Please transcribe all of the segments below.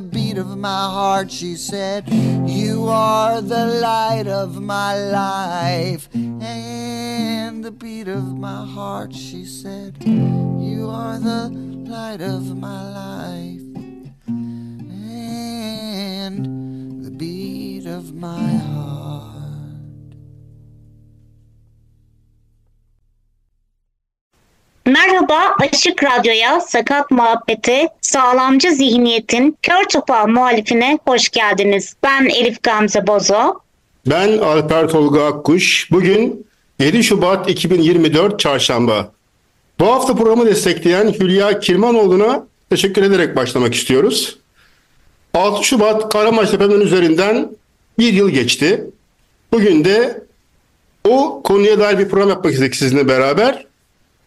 the beat of my heart. She said, You are the light of my life and the beat of my heart. She said, You are the light of my life and the beat of my heart. Merhaba Açık Radyo'ya Sakat Muhabbeti Sağlamcı Zihniyetin Kör Topal muhalifine hoş geldiniz. Ben Elif Gamze Bozo. Ben Alper Tolga Akkuş. Bugün 7 Şubat 2024 Çarşamba. Bu hafta programı destekleyen Hülya Kirmanoğlu'na teşekkür ederek başlamak istiyoruz. 6 Şubat Kahramanmaraş depreminin üzerinden bir yıl geçti. Bugün de o konuya dair bir program yapmak istedik sizinle beraber.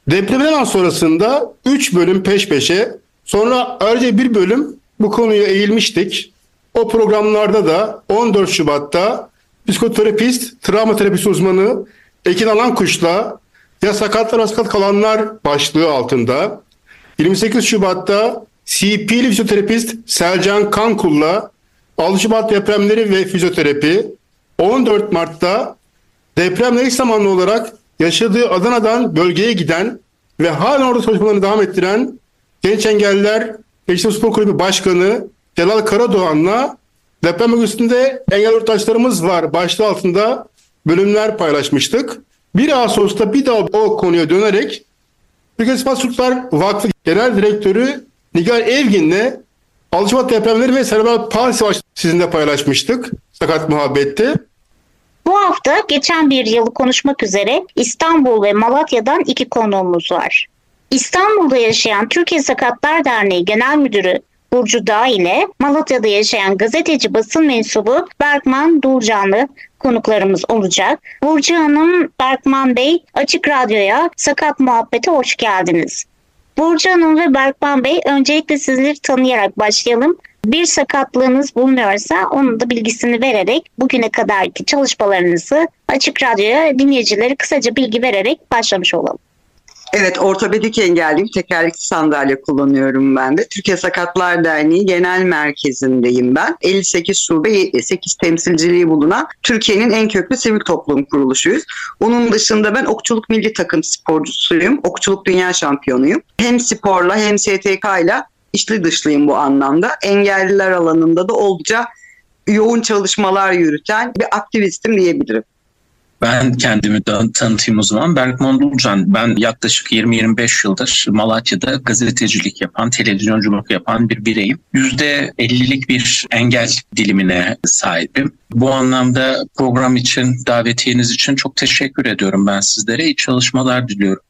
Depremden sonrasında 3 bölüm peş peşe sonra ayrıca bir bölüm bu konuya eğilmiştik. O programlarda da 14 Şubat'ta psikoterapist, travma terapisi uzmanı Ekin Alan Kuş'la ya sakatlar sakat kalanlar başlığı altında 28 Şubat'ta CP'li fizyoterapist Selcan Kankul'la 6 Şubat depremleri ve fizyoterapi 14 Mart'ta depremle eş zamanlı olarak yaşadığı Adana'dan bölgeye giden ve hala orada çalışmalarını devam ettiren Genç Engelliler Gençlik Spor Kulübü Başkanı Celal Karadoğan'la deprem bölgesinde engelli yurttaşlarımız var başlığı altında bölümler paylaşmıştık. 1 Ağustos'ta bir daha o konuya dönerek Türkiye Spasturlar Vakfı Genel Direktörü Nigar Evgin'le Alışmat depremleri ve serebral palsi sizinle paylaşmıştık. Sakat muhabbette. Bu hafta geçen bir yılı konuşmak üzere İstanbul ve Malatya'dan iki konuğumuz var. İstanbul'da yaşayan Türkiye Sakatlar Derneği Genel Müdürü Burcu Dağ ile Malatya'da yaşayan gazeteci basın mensubu Berkman Dulcanlı konuklarımız olacak. Burcu Hanım, Berkman Bey Açık Radyo'ya Sakat Muhabbete hoş geldiniz. Burcu Hanım ve Berkman Bey öncelikle sizleri tanıyarak başlayalım. Bir sakatlığınız bulunuyorsa onun da bilgisini vererek bugüne kadarki çalışmalarınızı Açık Radyo'ya dinleyicileri kısaca bilgi vererek başlamış olalım. Evet, ortopedik engelliyim. Tekerlekli sandalye kullanıyorum ben de. Türkiye Sakatlar Derneği Genel Merkezi'ndeyim ben. 58 şube, 8 temsilciliği bulunan Türkiye'nin en köklü sivil toplum kuruluşuyuz. Onun dışında ben okçuluk milli takım sporcusuyum. Okçuluk dünya şampiyonuyum. Hem sporla hem STK ile içli dışlıyım bu anlamda. Engelliler alanında da oldukça yoğun çalışmalar yürüten bir aktivistim diyebilirim. Ben kendimi tanıtayım o zaman. Berkman Dulcan. Ben yaklaşık 20-25 yıldır Malatya'da gazetecilik yapan, televizyonculuk yapan bir bireyim. %50'lik bir engel dilimine sahibim. Bu anlamda program için, davetiyeniz için çok teşekkür ediyorum ben sizlere. İyi çalışmalar diliyorum.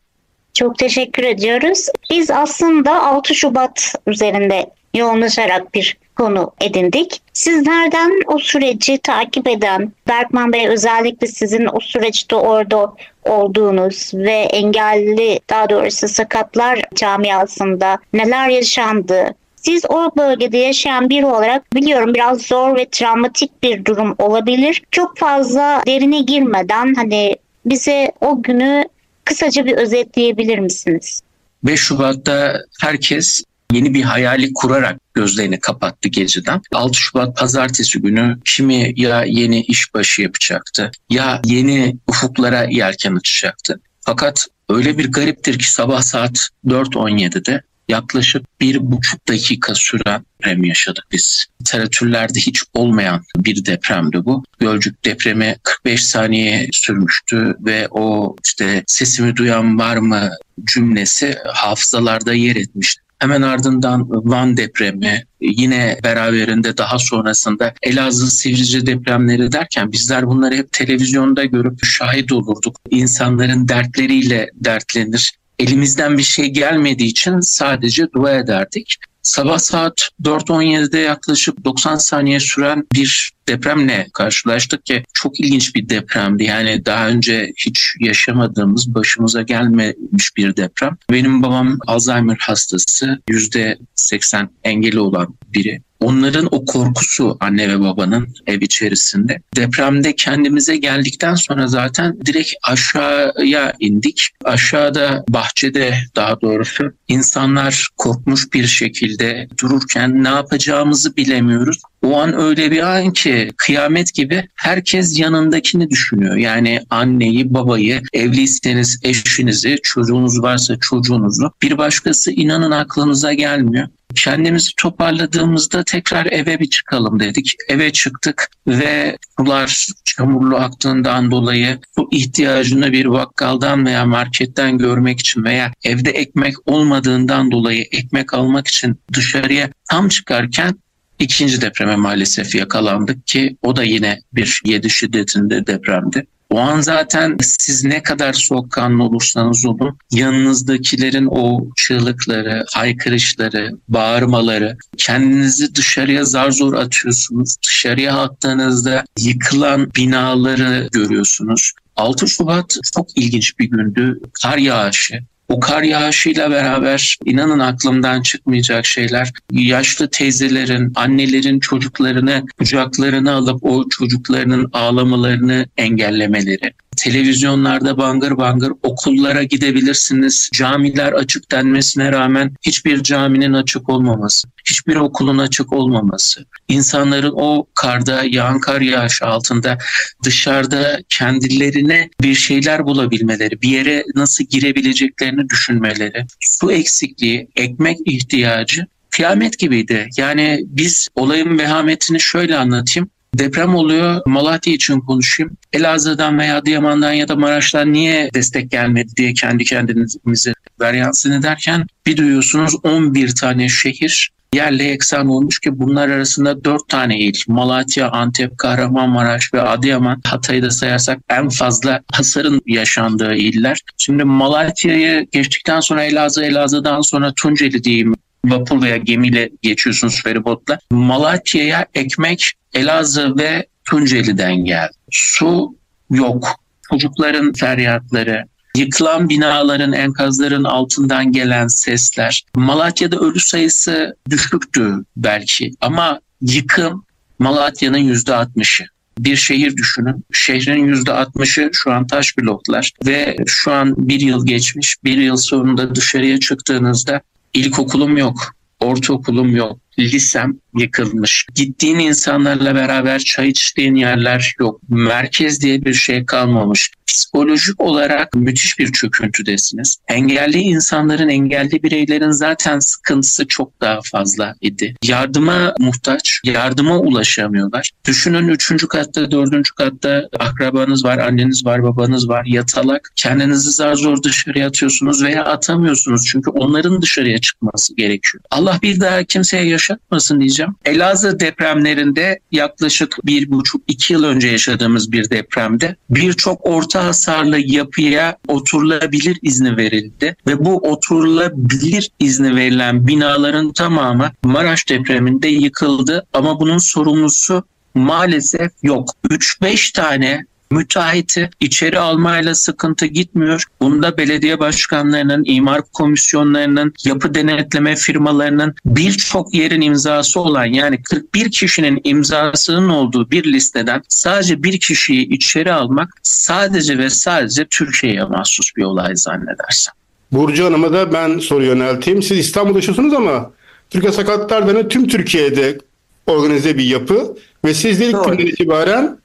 Çok teşekkür ediyoruz. Biz aslında 6 Şubat üzerinde yoğunlaşarak bir konu edindik. Sizlerden o süreci takip eden, Berkman Bey özellikle sizin o süreçte orada olduğunuz ve engelli daha doğrusu sakatlar camiasında neler yaşandı, siz o bölgede yaşayan biri olarak biliyorum biraz zor ve travmatik bir durum olabilir. Çok fazla derine girmeden hani bize o günü kısaca bir özetleyebilir misiniz? 5 Şubat'ta herkes yeni bir hayali kurarak gözlerini kapattı geceden. 6 Şubat pazartesi günü kimi ya yeni işbaşı yapacaktı ya yeni ufuklara yelken açacaktı. Fakat öyle bir gariptir ki sabah saat 4.17'de yaklaşık bir buçuk dakika süren deprem yaşadık biz. Literatürlerde hiç olmayan bir depremdi bu. Gölcük depremi 45 saniye sürmüştü ve o işte sesimi duyan var mı cümlesi hafızalarda yer etmişti. Hemen ardından Van depremi, yine beraberinde daha sonrasında Elazığ Sivrice depremleri derken bizler bunları hep televizyonda görüp şahit olurduk. İnsanların dertleriyle dertlenir. Elimizden bir şey gelmediği için sadece dua ederdik. Sabah saat 4.17'de yaklaşık 90 saniye süren bir depremle karşılaştık ki çok ilginç bir depremdi. Yani daha önce hiç yaşamadığımız, başımıza gelmemiş bir deprem. Benim babam Alzheimer hastası, %80 engeli olan biri. Onların o korkusu anne ve babanın ev içerisinde. Depremde kendimize geldikten sonra zaten direkt aşağıya indik. Aşağıda bahçede daha doğrusu insanlar korkmuş bir şekilde dururken ne yapacağımızı bilemiyoruz. O an öyle bir an ki kıyamet gibi herkes yanındakini düşünüyor. Yani anneyi, babayı, evliyseniz eşinizi, çocuğunuz varsa çocuğunuzu. Bir başkası inanın aklınıza gelmiyor. Kendimizi toparladığımızda tekrar eve bir çıkalım dedik. Eve çıktık ve sular çamurlu aktığından dolayı su ihtiyacını bir bakkaldan veya marketten görmek için veya evde ekmek olmadığından dolayı ekmek almak için dışarıya tam çıkarken ikinci depreme maalesef yakalandık ki o da yine bir 7 şiddetinde depremdi. O an zaten siz ne kadar soğukkanlı olursanız olun yanınızdakilerin o çığlıkları, haykırışları, bağırmaları kendinizi dışarıya zar zor atıyorsunuz. Dışarıya attığınızda yıkılan binaları görüyorsunuz. 6 Şubat çok ilginç bir gündü. Kar yağışı, o kar yağışıyla beraber inanın aklımdan çıkmayacak şeyler. Yaşlı teyzelerin, annelerin çocuklarını kucaklarına alıp o çocuklarının ağlamalarını engellemeleri. Televizyonlarda bangır bangır okullara gidebilirsiniz. Camiler açık denmesine rağmen hiçbir caminin açık olmaması, hiçbir okulun açık olmaması, insanların o karda, yağan kar yağışı altında dışarıda kendilerine bir şeyler bulabilmeleri, bir yere nasıl girebileceklerini düşünmeleri, su eksikliği, ekmek ihtiyacı kıyamet gibiydi. Yani biz olayın vehametini şöyle anlatayım. Deprem oluyor. Malatya için konuşayım. Elazığ'dan veya Adıyaman'dan ya da Maraş'tan niye destek gelmedi diye kendi kendimize varyansını derken bir duyuyorsunuz 11 tane şehir yerle eksan olmuş ki bunlar arasında 4 tane il Malatya, Antep, Kahramanmaraş ve Adıyaman Hatay'ı da sayarsak en fazla hasarın yaşandığı iller. Şimdi Malatya'yı geçtikten sonra Elazığ, Elazığ'dan sonra Tunceli diyeyim vapur veya gemiyle geçiyorsunuz feribotla. Malatya'ya ekmek Elazığ ve Tunceli'den geldi. Su yok. Çocukların feryatları, yıkılan binaların, enkazların altından gelen sesler. Malatya'da ölü sayısı düşüktü belki ama yıkım Malatya'nın yüzde altmışı. Bir şehir düşünün. Şehrin yüzde altmışı şu an taş bloklar ve şu an bir yıl geçmiş. Bir yıl sonunda dışarıya çıktığınızda ilkokulum yok, ortaokulum yok, lisem yıkılmış. Gittiğin insanlarla beraber çay içtiğin yerler yok. Merkez diye bir şey kalmamış. Psikolojik olarak müthiş bir çöküntüdesiniz. Engelli insanların, engelli bireylerin zaten sıkıntısı çok daha fazla idi. Yardıma muhtaç, yardıma ulaşamıyorlar. Düşünün üçüncü katta, dördüncü katta akrabanız var, anneniz var, babanız var, yatalak. Kendinizi zar zor dışarıya atıyorsunuz veya atamıyorsunuz çünkü onların dışarıya çıkması gerekiyor. Allah bir daha kimseye yaşatmasın diyeceğim. Elazığ depremlerinde yaklaşık bir buçuk iki yıl önce yaşadığımız bir depremde birçok orta hasarlı yapıya oturulabilir izni verildi ve bu oturulabilir izni verilen binaların tamamı Maraş depreminde yıkıldı ama bunun sorumlusu maalesef yok. 3-5 tane müteahhiti içeri almayla sıkıntı gitmiyor. Bunda belediye başkanlarının, imar komisyonlarının, yapı denetleme firmalarının birçok yerin imzası olan yani 41 kişinin imzasının olduğu bir listeden sadece bir kişiyi içeri almak sadece ve sadece Türkiye'ye mahsus bir olay zannedersem. Burcu Hanım'a da ben soru yönelteyim. Siz İstanbul'da yaşıyorsunuz ama Türkiye Sakatlar Derneği tüm Türkiye'de organize bir yapı ve siz de ilk günden itibaren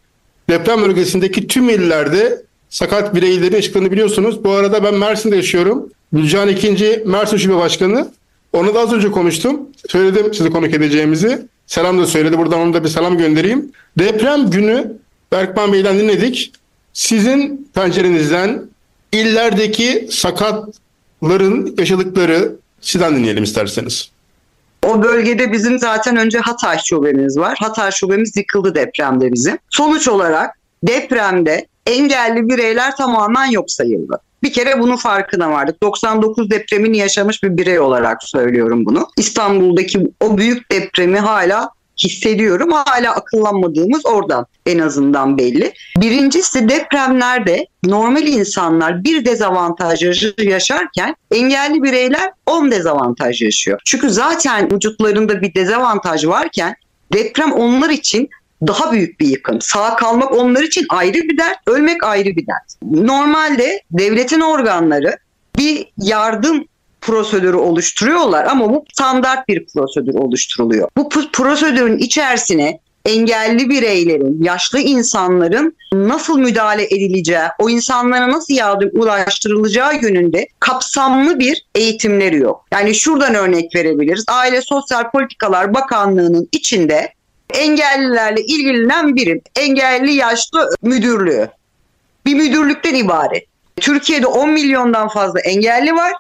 deprem bölgesindeki tüm illerde sakat bireylerin yaşadıklarını biliyorsunuz. Bu arada ben Mersin'de yaşıyorum. Gülcan ikinci Mersin Şube Başkanı Onu da az önce konuştum. Söyledim sizi konuk edeceğimizi. Selam da söyledi. Buradan ona da bir selam göndereyim. Deprem günü Berkman Bey'den dinledik. Sizin pencerenizden illerdeki sakatların yaşadıkları sizden dinleyelim isterseniz. O bölgede bizim zaten önce Hatay şubemiz var. Hatay şubemiz yıkıldı depremde bizim. Sonuç olarak depremde engelli bireyler tamamen yok sayıldı. Bir kere bunun farkına vardık. 99 depremini yaşamış bir birey olarak söylüyorum bunu. İstanbul'daki o büyük depremi hala hissediyorum. Hala akıllanmadığımız oradan en azından belli. Birincisi depremlerde normal insanlar bir dezavantaj yaşarken engelli bireyler 10 dezavantaj yaşıyor. Çünkü zaten vücutlarında bir dezavantaj varken deprem onlar için daha büyük bir yıkım. Sağ kalmak onlar için ayrı bir dert, ölmek ayrı bir dert. Normalde devletin organları bir yardım prosedürü oluşturuyorlar ama bu standart bir prosedür oluşturuluyor. Bu prosedürün içerisine engelli bireylerin, yaşlı insanların nasıl müdahale edileceği, o insanlara nasıl yardım ulaştırılacağı yönünde kapsamlı bir eğitimleri yok. Yani şuradan örnek verebiliriz. Aile Sosyal Politikalar Bakanlığı'nın içinde engellilerle ilgilenen birim, engelli yaşlı müdürlüğü. Bir müdürlükten ibaret. Türkiye'de 10 milyondan fazla engelli var.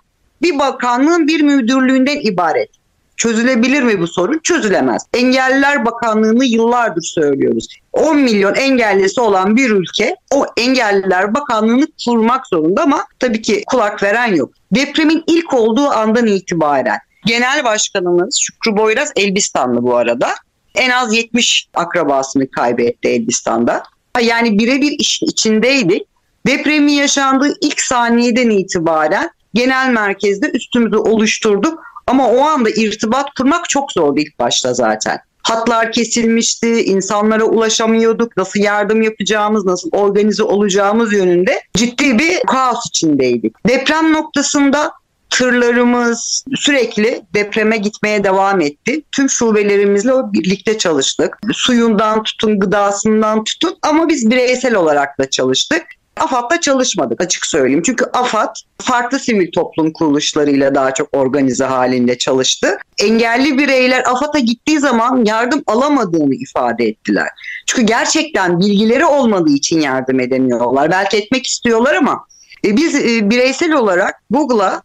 Bir bakanlığın bir müdürlüğünden ibaret. Çözülebilir mi bu sorun? Çözülemez. Engelliler Bakanlığı'nı yıllardır söylüyoruz. 10 milyon engellisi olan bir ülke o Engelliler Bakanlığı'nı kurmak zorunda ama tabii ki kulak veren yok. Depremin ilk olduğu andan itibaren Genel Başkanımız Şükrü Boyraz Elbistanlı bu arada en az 70 akrabasını kaybetti Elbistan'da. Yani birebir işin içindeydi. Depremin yaşandığı ilk saniyeden itibaren genel merkezde üstümüzü oluşturduk. Ama o anda irtibat kurmak çok zordu ilk başta zaten. Hatlar kesilmişti, insanlara ulaşamıyorduk, nasıl yardım yapacağımız, nasıl organize olacağımız yönünde ciddi bir kaos içindeydik. Deprem noktasında tırlarımız sürekli depreme gitmeye devam etti. Tüm şubelerimizle birlikte çalıştık. Suyundan tutun, gıdasından tutun ama biz bireysel olarak da çalıştık. AFAD'da çalışmadık açık söyleyeyim. Çünkü AFAD farklı sivil toplum kuruluşlarıyla daha çok organize halinde çalıştı. Engelli bireyler AFAD'a gittiği zaman yardım alamadığını ifade ettiler. Çünkü gerçekten bilgileri olmadığı için yardım edemiyorlar. Belki etmek istiyorlar ama e, biz e, bireysel olarak Google'a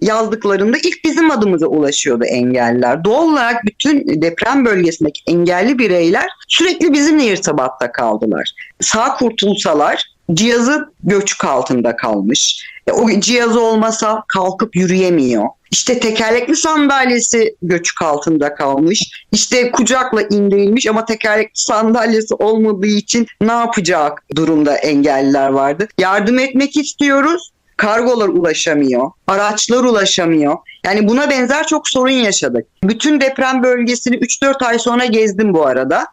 yazdıklarında ilk bizim adımıza ulaşıyordu engelliler. Doğal olarak bütün deprem bölgesindeki engelli bireyler sürekli bizimle irtibatta kaldılar. Sağ kurtulsalar cihazı göçük altında kalmış. E, o cihazı olmasa kalkıp yürüyemiyor. İşte tekerlekli sandalyesi göçük altında kalmış. İşte kucakla indirilmiş ama tekerlekli sandalyesi olmadığı için ne yapacak durumda engelliler vardı. Yardım etmek istiyoruz kargolar ulaşamıyor, araçlar ulaşamıyor. Yani buna benzer çok sorun yaşadık. Bütün deprem bölgesini 3-4 ay sonra gezdim bu arada.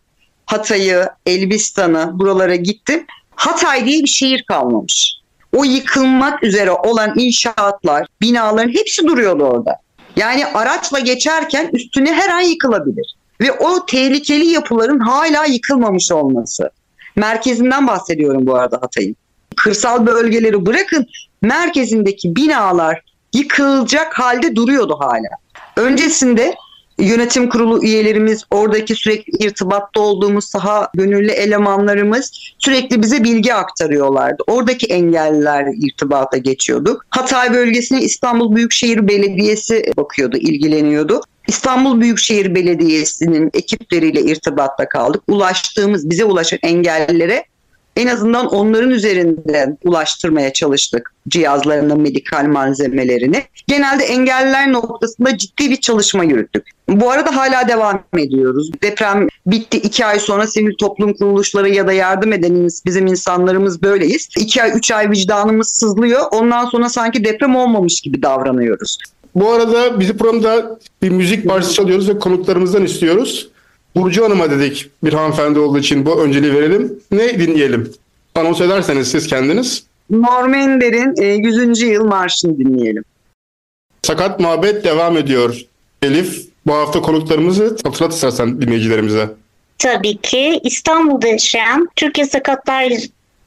Hatay'ı, Elbistan'ı buralara gittim. Hatay diye bir şehir kalmamış. O yıkılmak üzere olan inşaatlar, binaların hepsi duruyordu orada. Yani araçla geçerken üstüne her an yıkılabilir. Ve o tehlikeli yapıların hala yıkılmamış olması. Merkezinden bahsediyorum bu arada Hatay'ın. Kırsal bölgeleri bırakın merkezindeki binalar yıkılacak halde duruyordu hala. Öncesinde yönetim kurulu üyelerimiz, oradaki sürekli irtibatta olduğumuz saha gönüllü elemanlarımız sürekli bize bilgi aktarıyorlardı. Oradaki engelliler irtibata geçiyorduk. Hatay bölgesine İstanbul Büyükşehir Belediyesi bakıyordu, ilgileniyordu. İstanbul Büyükşehir Belediyesi'nin ekipleriyle irtibatta kaldık. Ulaştığımız, bize ulaşan engellilere en azından onların üzerinden ulaştırmaya çalıştık cihazlarını, medikal malzemelerini. Genelde engelliler noktasında ciddi bir çalışma yürüttük. Bu arada hala devam ediyoruz. Deprem bitti. iki ay sonra sivil toplum kuruluşları ya da yardım edenimiz, bizim insanlarımız böyleyiz. İki ay, üç ay vicdanımız sızlıyor. Ondan sonra sanki deprem olmamış gibi davranıyoruz. Bu arada bizi programda bir müzik parçası çalıyoruz ve konuklarımızdan istiyoruz. Burcu Hanım'a dedik bir hanımefendi olduğu için bu önceliği verelim. Ne dinleyelim? Anons ederseniz siz kendiniz. Norm Ender'in 100. E, yıl marşını dinleyelim. Sakat muhabbet devam ediyor. Elif bu hafta konuklarımızı hatırlat istersen dinleyicilerimize. Tabii ki İstanbul'da yaşayan Türkiye Sakatlar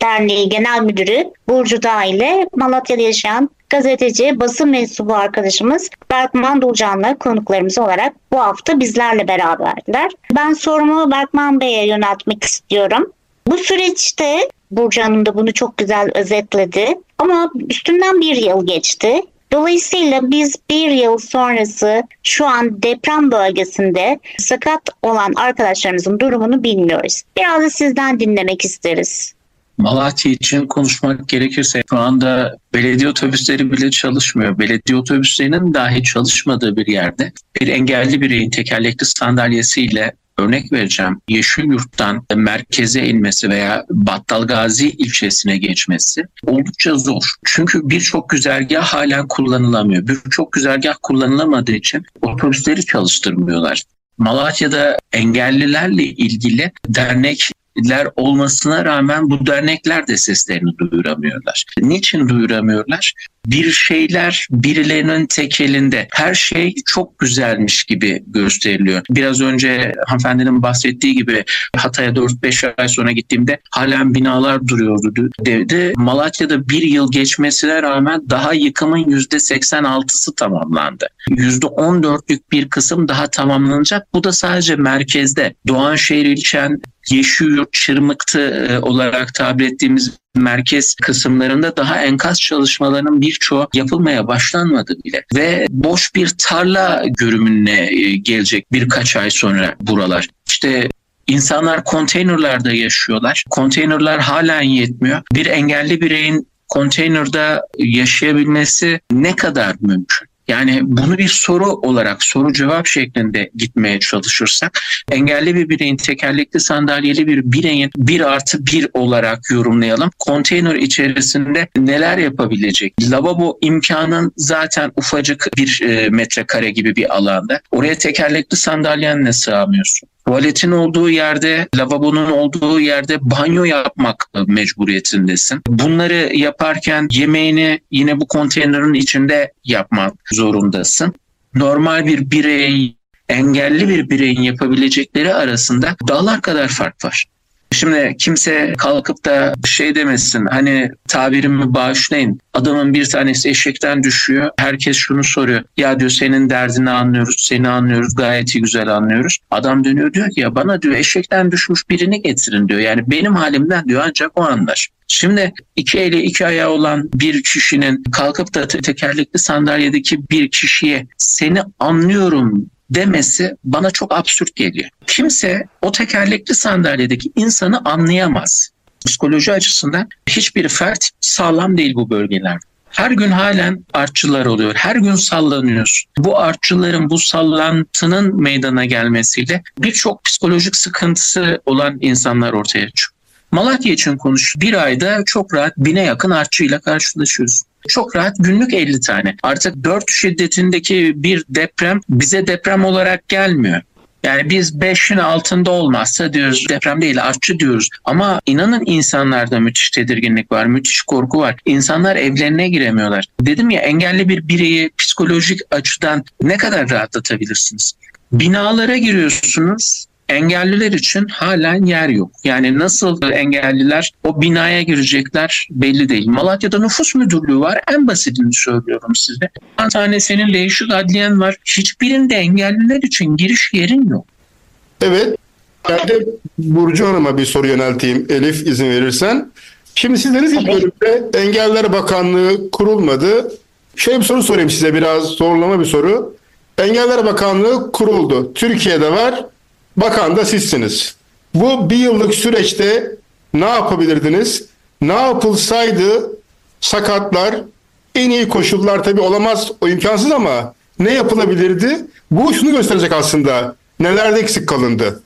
Derneği Genel Müdürü Burcu Dağ ile Malatya'da yaşayan gazeteci, basın mensubu arkadaşımız Berkman Dulcan'la konuklarımız olarak bu hafta bizlerle beraberdiler. Ben sorumu Berkman Bey'e yöneltmek istiyorum. Bu süreçte Burcu Hanım da bunu çok güzel özetledi. Ama üstünden bir yıl geçti. Dolayısıyla biz bir yıl sonrası şu an deprem bölgesinde sakat olan arkadaşlarımızın durumunu bilmiyoruz. Biraz da sizden dinlemek isteriz. Malatya için konuşmak gerekirse şu anda belediye otobüsleri bile çalışmıyor. Belediye otobüslerinin dahi çalışmadığı bir yerde bir engelli bireyin tekerlekli sandalyesiyle örnek vereceğim. Yeşil Yurt'tan merkeze inmesi veya Battalgazi ilçesine geçmesi oldukça zor. Çünkü birçok güzergah halen kullanılamıyor. Birçok güzergah kullanılamadığı için otobüsleri çalıştırmıyorlar. Malatya'da engellilerle ilgili dernek ler olmasına rağmen bu dernekler de seslerini duyuramıyorlar. Niçin duyuramıyorlar? Bir şeyler birilerinin tek elinde. Her şey çok güzelmiş gibi gösteriliyor. Biraz önce hanımefendinin bahsettiği gibi Hatay'a 4-5 ay sonra gittiğimde halen binalar duruyordu dedi. Malatya'da bir yıl geçmesine rağmen daha yıkımın %86'sı tamamlandı. %14'lük bir kısım daha tamamlanacak. Bu da sadece merkezde. Doğanşehir ilçen Yeşilyurt, Çırmıktı e, olarak tabir ettiğimiz merkez kısımlarında daha enkaz çalışmalarının birçoğu yapılmaya başlanmadı bile. Ve boş bir tarla görümüne e, gelecek birkaç ay sonra buralar. İşte insanlar konteynerlarda yaşıyorlar. Konteynerlar halen yetmiyor. Bir engelli bireyin konteynerde yaşayabilmesi ne kadar mümkün? Yani bunu bir soru olarak soru cevap şeklinde gitmeye çalışırsak engelli bir bireyin tekerlekli sandalyeli bir bireyin bir artı bir olarak yorumlayalım. Konteyner içerisinde neler yapabilecek? Lavabo imkanın zaten ufacık bir e, metrekare gibi bir alanda. Oraya tekerlekli sandalyenle sığamıyorsun. Tuvaletin olduğu yerde, lavabonun olduğu yerde banyo yapmak mecburiyetindesin. Bunları yaparken yemeğini yine bu konteynerin içinde yapmak zorundasın. Normal bir birey, engelli bir bireyin yapabilecekleri arasında dağlar kadar fark var. Şimdi kimse kalkıp da şey demesin. Hani tabirimi bağışlayın. Adamın bir tanesi eşekten düşüyor. Herkes şunu soruyor. Ya diyor senin derdini anlıyoruz seni anlıyoruz gayet iyi güzel anlıyoruz. Adam dönüyor diyor ki ya bana diyor eşekten düşmüş birini getirin diyor. Yani benim halimden diyor ancak o anlar. Şimdi iki eli iki ayağı olan bir kişinin kalkıp da tekerlekli sandalyedeki bir kişiye seni anlıyorum demesi bana çok absürt geliyor. Kimse o tekerlekli sandalyedeki insanı anlayamaz. Psikoloji açısından hiçbir fert sağlam değil bu bölgeler. Her gün halen artçılar oluyor. Her gün sallanıyoruz. Bu artçıların bu sallantının meydana gelmesiyle birçok psikolojik sıkıntısı olan insanlar ortaya çıkıyor. Malatya için konuş. Bir ayda çok rahat bine yakın artçıyla karşılaşıyoruz çok rahat günlük 50 tane. Artık 4 şiddetindeki bir deprem bize deprem olarak gelmiyor. Yani biz 5'in altında olmazsa diyoruz deprem değil artçı diyoruz. Ama inanın insanlarda müthiş tedirginlik var, müthiş korku var. İnsanlar evlerine giremiyorlar. Dedim ya engelli bir bireyi psikolojik açıdan ne kadar rahatlatabilirsiniz? Binalara giriyorsunuz engelliler için halen yer yok. Yani nasıl engelliler o binaya girecekler belli değil. Malatya'da nüfus müdürlüğü var. En basitini söylüyorum size. Bir tane senin değişik adliyen var. Hiçbirinde engelliler için giriş yerin yok. Evet. Ben de Burcu Hanım'a bir soru yönelteyim Elif izin verirsen. Şimdi siz dediniz ilk bölümde Engeller Bakanlığı kurulmadı. Şöyle bir soru sorayım size biraz zorlama bir soru. Engeller Bakanlığı kuruldu. Türkiye'de var. Bakan da sizsiniz. Bu bir yıllık süreçte ne yapabilirdiniz? Ne yapılsaydı sakatlar en iyi koşullar tabii olamaz o imkansız ama ne yapılabilirdi? Bu şunu gösterecek aslında. Nelerde eksik kalındı?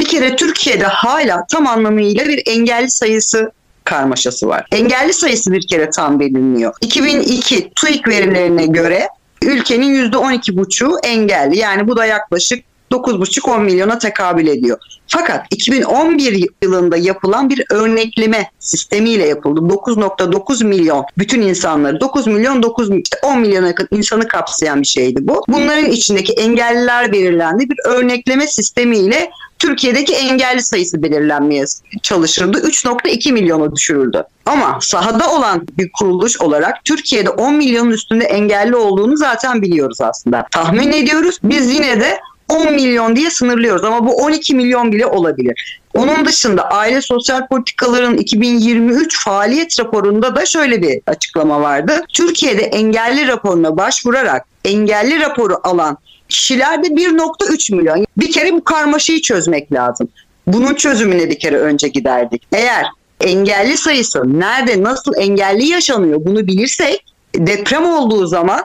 Bir kere Türkiye'de hala tam anlamıyla bir engelli sayısı karmaşası var. Engelli sayısı bir kere tam bilinmiyor. 2002 TÜİK verilerine göre ülkenin %12,5'u engelli. Yani bu da yaklaşık 9,5-10 milyona tekabül ediyor. Fakat 2011 yılında yapılan bir örnekleme sistemiyle yapıldı. 9.9 milyon bütün insanları 9 milyon 9 işte 10 milyona yakın insanı kapsayan bir şeydi bu. Bunların içindeki engelliler belirlendi. Bir örnekleme sistemiyle Türkiye'deki engelli sayısı belirlenmeye çalışıldı. 3.2 milyona düşürüldü. Ama sahada olan bir kuruluş olarak Türkiye'de 10 milyonun üstünde engelli olduğunu zaten biliyoruz aslında. Tahmin ediyoruz. Biz yine de 10 milyon diye sınırlıyoruz ama bu 12 milyon bile olabilir. Onun dışında Aile Sosyal Politikaların 2023 faaliyet raporunda da şöyle bir açıklama vardı. Türkiye'de engelli raporuna başvurarak engelli raporu alan kişilerde 1.3 milyon. Bir kere bu karmaşayı çözmek lazım. Bunun çözümüne bir kere önce giderdik. Eğer engelli sayısı nerede nasıl engelli yaşanıyor bunu bilirsek deprem olduğu zaman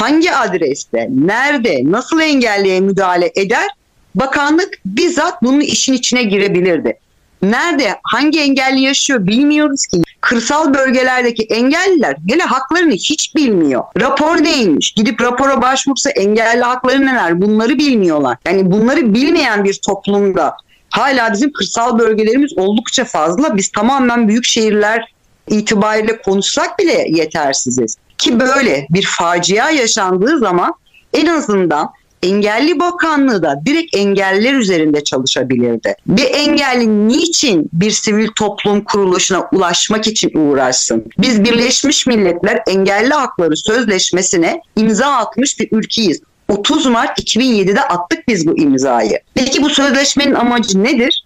hangi adreste, nerede, nasıl engelliye müdahale eder? Bakanlık bizzat bunun işin içine girebilirdi. Nerede, hangi engelli yaşıyor bilmiyoruz ki. Kırsal bölgelerdeki engelliler hele haklarını hiç bilmiyor. Rapor neymiş? Gidip rapora başvursa engelli hakları neler? Bunları bilmiyorlar. Yani bunları bilmeyen bir toplumda hala bizim kırsal bölgelerimiz oldukça fazla. Biz tamamen büyük şehirler itibariyle konuşsak bile yetersiziz. Ki böyle bir facia yaşandığı zaman en azından Engelli Bakanlığı da direkt engeller üzerinde çalışabilirdi. Bir engelli niçin bir sivil toplum kuruluşuna ulaşmak için uğraşsın? Biz Birleşmiş Milletler Engelli Hakları Sözleşmesi'ne imza atmış bir ülkeyiz. 30 Mart 2007'de attık biz bu imzayı. Peki bu sözleşmenin amacı nedir?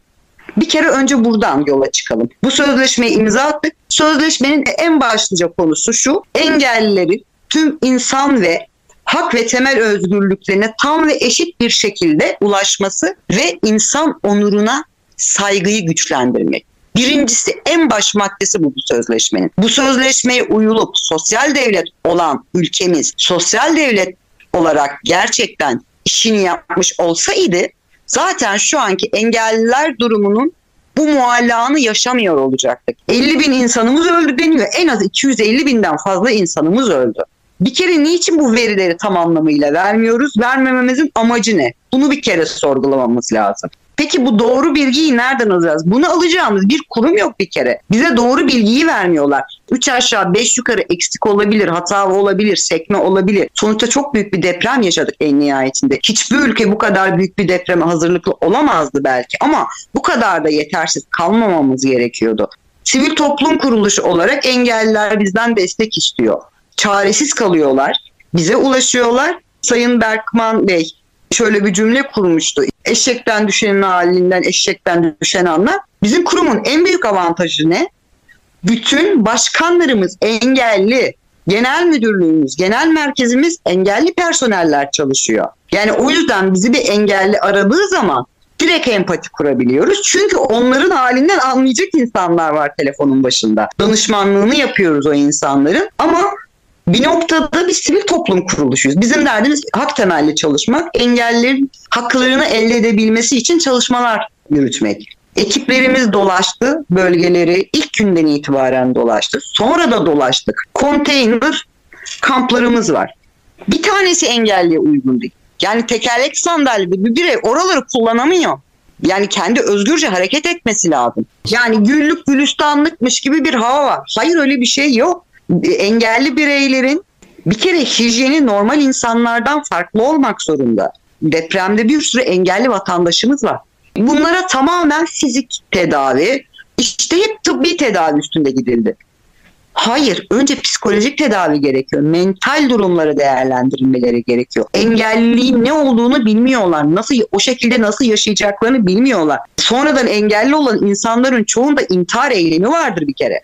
Bir kere önce buradan yola çıkalım. Bu sözleşmeyi imza attık. Sözleşmenin en başlıca konusu şu. Engellilerin tüm insan ve hak ve temel özgürlüklerine tam ve eşit bir şekilde ulaşması ve insan onuruna saygıyı güçlendirmek. Birincisi en baş maddesi bu, bu sözleşmenin. Bu sözleşmeye uyulup sosyal devlet olan ülkemiz sosyal devlet olarak gerçekten işini yapmış olsaydı zaten şu anki engelliler durumunun bu muallağını yaşamıyor olacaktık. 50 bin insanımız öldü deniyor. En az 250 binden fazla insanımız öldü. Bir kere niçin bu verileri tam anlamıyla vermiyoruz? Vermememizin amacı ne? Bunu bir kere sorgulamamız lazım. Peki bu doğru bilgiyi nereden alacağız? Bunu alacağımız bir kurum yok bir kere. Bize doğru bilgiyi vermiyorlar. Üç aşağı beş yukarı eksik olabilir, hata olabilir, sekme olabilir. Sonuçta çok büyük bir deprem yaşadık en nihayetinde. Hiçbir ülke bu kadar büyük bir depreme hazırlıklı olamazdı belki ama bu kadar da yetersiz kalmamamız gerekiyordu. Sivil toplum kuruluşu olarak engelliler bizden destek istiyor. Çaresiz kalıyorlar. Bize ulaşıyorlar. Sayın Berkman Bey şöyle bir cümle kurmuştu. Eşekten düşenin halinden eşekten düşen anlar. Bizim kurumun en büyük avantajı ne? Bütün başkanlarımız engelli, genel müdürlüğümüz, genel merkezimiz engelli personeller çalışıyor. Yani o yüzden bizi bir engelli aradığı zaman direkt empati kurabiliyoruz. Çünkü onların halinden anlayacak insanlar var telefonun başında. Danışmanlığını yapıyoruz o insanların ama bir noktada bir sivil toplum kuruluşuyuz. Bizim derdimiz hak temelli çalışmak, engellilerin haklarını elde edebilmesi için çalışmalar yürütmek. Ekiplerimiz dolaştı bölgeleri ilk günden itibaren dolaştı. Sonra da dolaştık. Konteyner kamplarımız var. Bir tanesi engelliye uygun değil. Yani tekerlek sandalyeli bir birey oraları kullanamıyor. Yani kendi özgürce hareket etmesi lazım. Yani güllük gülistanlıkmış gibi bir hava var. Hayır öyle bir şey yok engelli bireylerin bir kere hijyeni normal insanlardan farklı olmak zorunda. Depremde bir sürü engelli vatandaşımız var. Bunlara tamamen fizik tedavi, işte hep tıbbi tedavi üstünde gidildi. Hayır, önce psikolojik tedavi gerekiyor. Mental durumları değerlendirilmeleri gerekiyor. Engelliliğin ne olduğunu bilmiyorlar. Nasıl o şekilde nasıl yaşayacaklarını bilmiyorlar. Sonradan engelli olan insanların çoğunda intihar eylemi vardır bir kere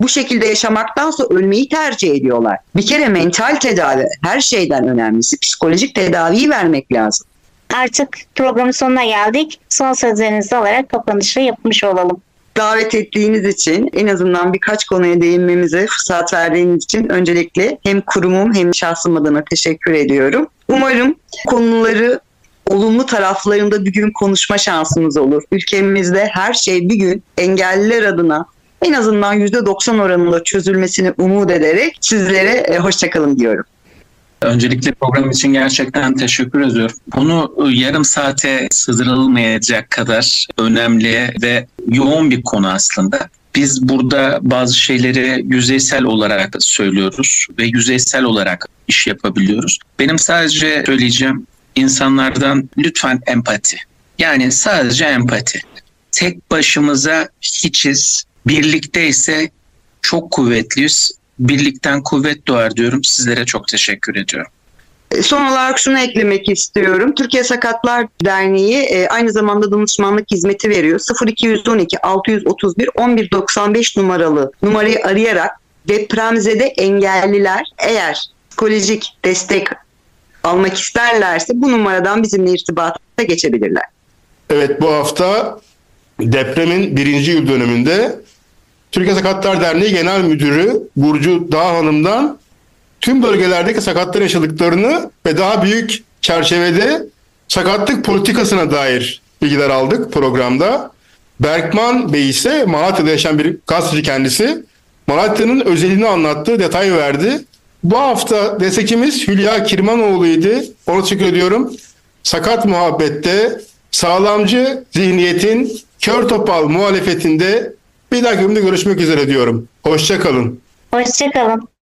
bu şekilde yaşamaktansa ölmeyi tercih ediyorlar. Bir kere mental tedavi her şeyden önemlisi psikolojik tedaviyi vermek lazım. Artık programın sonuna geldik. Son sözlerinizi alarak kapanışı yapmış olalım. Davet ettiğiniz için en azından birkaç konuya değinmemize fırsat verdiğiniz için öncelikle hem kurumum hem şahsım adına teşekkür ediyorum. Umarım konuları olumlu taraflarında bir gün konuşma şansımız olur. Ülkemizde her şey bir gün engelliler adına en azından %90 oranında çözülmesini umut ederek sizlere e, hoşçakalın diyorum. Öncelikle program için gerçekten teşekkür ediyorum. Bunu yarım saate sığdırılmayacak kadar önemli ve yoğun bir konu aslında. Biz burada bazı şeyleri yüzeysel olarak söylüyoruz ve yüzeysel olarak iş yapabiliyoruz. Benim sadece söyleyeceğim insanlardan lütfen empati. Yani sadece empati. Tek başımıza hiçiz. Birlikte ise çok kuvvetliyiz. Birlikten kuvvet doğar diyorum. Sizlere çok teşekkür ediyorum. E, Son olarak şunu eklemek istiyorum. Türkiye Sakatlar Derneği e, aynı zamanda danışmanlık hizmeti veriyor. 0212 631 1195 numaralı numarayı arayarak depremzede engelliler eğer psikolojik destek almak isterlerse bu numaradan bizimle irtibata geçebilirler. Evet bu hafta depremin birinci yıl dönümünde Türkiye Sakatlar Derneği Genel Müdürü Burcu Dağ Hanım'dan tüm bölgelerdeki sakatlar yaşadıklarını ve daha büyük çerçevede sakatlık politikasına dair bilgiler aldık programda. Berkman Bey ise Malatya'da yaşayan bir gazeteci kendisi. Malatya'nın özelini anlattı, detay verdi. Bu hafta destekçimiz Hülya Kirmanoğlu'ydu. Ona teşekkür ediyorum. Sakat muhabbette sağlamcı zihniyetin kör topal muhalefetinde bir dahaki bölümde görüşmek üzere diyorum. Hoşçakalın. Hoşçakalın.